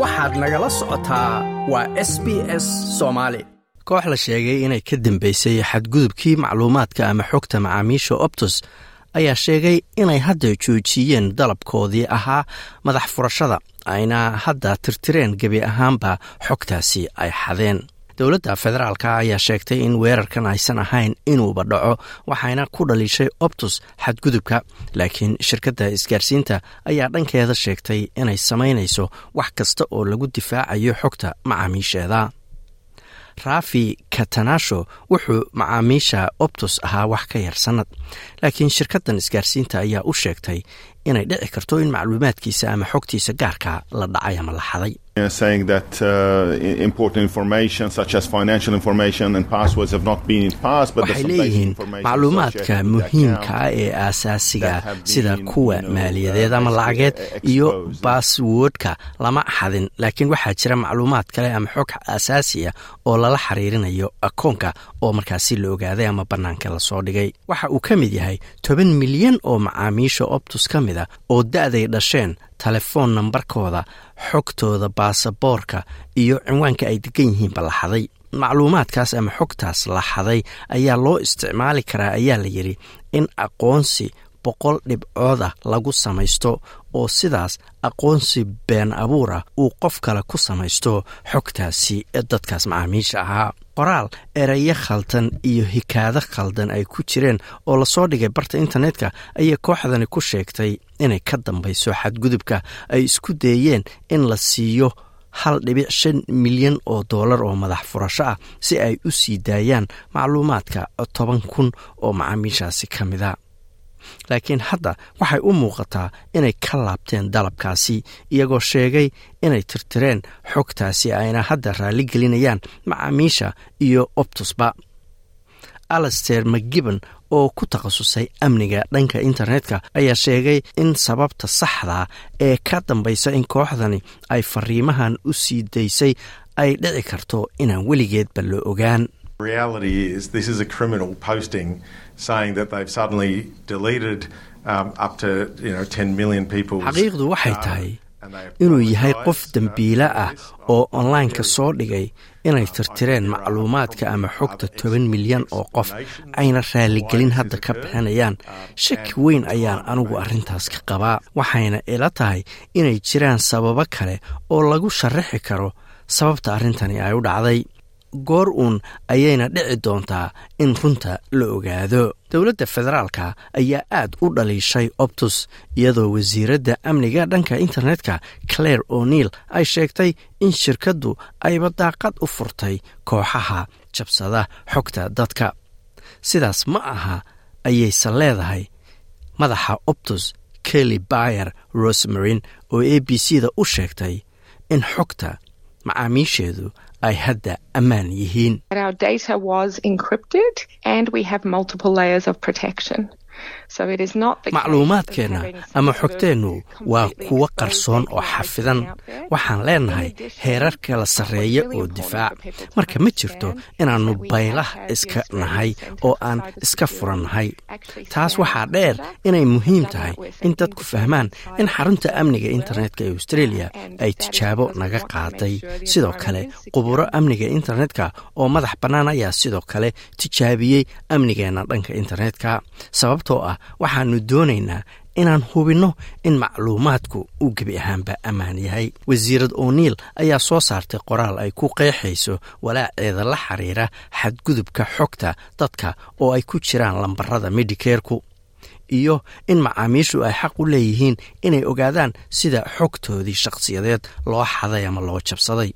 waxaad nagala socotaa waa s b s soomaali koox la sheegay inay ka dambeysay xadgudubkii macluumaadka ama xogta macaamiisha optus ayaa sheegay inay hadda joojiyeen dalabkoodii ahaa madax furashada ayna hadda tirtireen gebi ahaanba xogtaasi ay xadeen dowladda federaalka ayaa sheegtay in weerarkan aysan ahayn inuuba dhaco waxayna ku dhaliishay optus xadgudubka. Laakiin shirkadda isgaarsiinta ayaa dhankeeda sheegtay inay samaynayso wax kasta oo lagu difaacayo xogta macaamiisheeda. Raafi katanasho wuxuu macaamiisha optus ahaa wax ka yar sannad. Laakiin shirkaddan isgaarsiinta ayaa u sheegtay inay dhici karto in macluumaadkiisa ama xogtiisa gaarka la dhacay ama la xaday. Waxay leeyihiin macluumaadka muhiimkaa ee aasaasiga sida kuwa maaliyadeed ama lacageed iyo baaswoodka lama xadin. Laakiin waxaa jira macluumaad kale ama xog aasaasiya oo lala xiriirinayo akoonka oo markaasi la ogaaday ama bannaanka la soo dhigay. Waxa uu ka mid yahay toban milyan oo macaamiisha optus ka mid a oo da-day dhasheen telefoon nambarkooda xogtooda baasaboorka iyo cinwaanka ay degan yihiinba la xaday. Macluumaadkaas ama xogtaas la xaday ayaa loo isticmaali karaa ayaa la yidhi in aqoonsi boqol dhibcooda lagu samaysto oo sidaas aqoonsi been abuura uu qof kale ku samaysto xogtaasi dadkaas macaamiisha ahaa qoraal erayo khaldan iyo hikaado khaldan ay ku jireen oo la soo dhigay barta internetka ayay kooxdani ku sheegtay inay ka dambayso xadgudubka ay isku dayeen in la siiyo hal dhibic shan milyan oo dollar oo madax furasho ah si ay u sii daayaan macluumaadka toban kun oo macaamiishaasi ka mida laakiin hadda waxay u muuqataa inay ka laabteen dalabkaasi iyagoo sheegay inay tirtireen xogtaasi ayna hadda raalli gelinayaan macaamiisha iyo optusba. Alaster mcgibbon oo ku takhasusay amniga dhanka internetka ayaa sheegay in sababta saxda ee ka dambaysa in kooxdani ay fariimahan u sii daysay ay dhici karto inaan weligeedba la ogaan xaqiiqdu waxay tahay inuu yahay qof dembiile ah oo onlineka soo dhigay inay tirtireen macluumaadka ama xogta toban milyan oo qof ayna raaligelin hadda ka bixinayaan. shaki weyn ayaan anigu arrintaas ka qabaa waxayna ila tahay inay jiraan sababo kale oo lagu sharaxi karo sababta arrintani ay u dhacday goor uun ayayna dhici doontaa in runta la ogaado. Dowladda federaalka ayaa aad u dhaliishay optus iyadoo wasiiradda amniga dhanka internetka claire o'neil ay sheegtay in shirkaddu ayba daaqad u furtay kooxaha jabsada xogta dadka. Sidaas ma aha ayayse leedahay. Madaxa optus kelly bayer rosemarin oo a b c da u sheegtay in xogta macaamiisheedu ay hadda ammaan yihiin macluumaadkeenna ama xogteennu waa kuwo qarsoon oo xafidan. waxaan leenahay heerar kala sarreeya oo difaac. marka ma jirto inaannu baylah iska nahay oo aan iska furannahay. taas waxaa dheer inay muhiim tahay in dadku fahmaan in xarunta amniga internetka ee australia ay tijaabo naga qaaday sidoo kale quburo amniga internetka oo madax bannaan ayaa sidoo kale tijaabiyey amnigeenna dhanka internetka sababtoo ah waxaanu doonaynaa inaan hubinno in macluumaadku uu gebi ahaanba ammaan yahay. Wasiirad o'neil ayaa soo saartay qoraal ay ku qeexayso walaaceeda la xiriira xadgudubka xogta dadka oo ay ku jiraan lambarada medicareku iyo in macaamiishu ay xaq u leeyihiin inay ogaadaan sida xogtoodii shakhsiyadeed loo xaday ama loo jabsaday.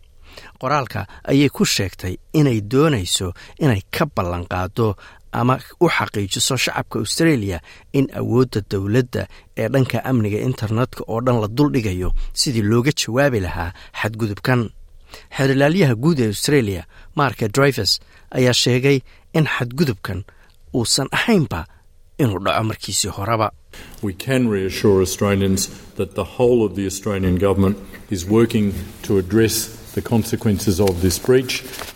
Qoraalka ayay ku sheegtay inay doonayso inay ka ballanqaado ama u xaqiijiso shacabka australia in awoodda dowladda ee dhanka amniga internetka oo dhan la duldhigayo sidii looga jawaabi lahaa xadgudubkan. Xeerilaalyaha guud ee australia marka drivers ayaa sheegay in xadgudubkan uusan ahaynba inuu dhaco markiisii horeba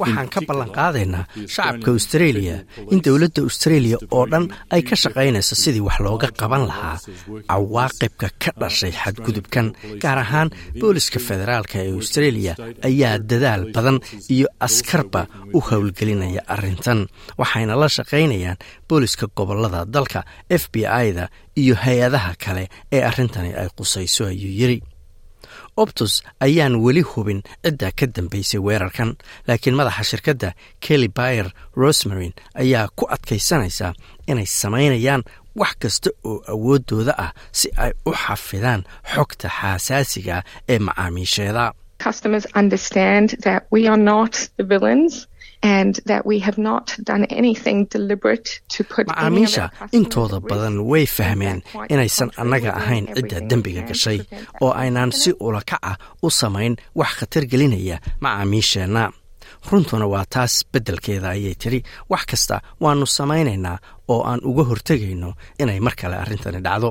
Waxaan ka ballanqaadaynaa shacabka austareeliya in dowladda austareeliya oo dhan ay ka shaqaynayso sidii wax looga qaban lahaa. Cawaaqibka ka dhashay xadgudubkan gaar ahaan booliska federaalk ee austareeliya ayaa dadaal badan iyo askarba u howlgelinaya arrintan waxayna la shaqaynayaan booliska gobollada dalka f b i-da iyo hay'adaha kale ee arrintani ay qusayso ayuu yiri optus ayaan weli hubin ciddaa ka dambaysay weerarkan laakiin madaxa shirkadda kelly bayer rosmarin ayaa ku adkaysanaysa inay samaynayaan wax kasta oo awooddooda ah si ay u xafidaan xogta xaasaasiga ee macaamiisheeda macaamiisha intooda badan way fahmeen inaysan annaga ahayn cidda dembiga gashay oo aynaan si ulakaca u samayn wax khatar gelinaya macaamiisheenna runtuna waa taas beddelkeeda ayay tidhi wax kasta waannu samaynaynaa oo aan uga hortegayno inay mar kale arrintani dhacdo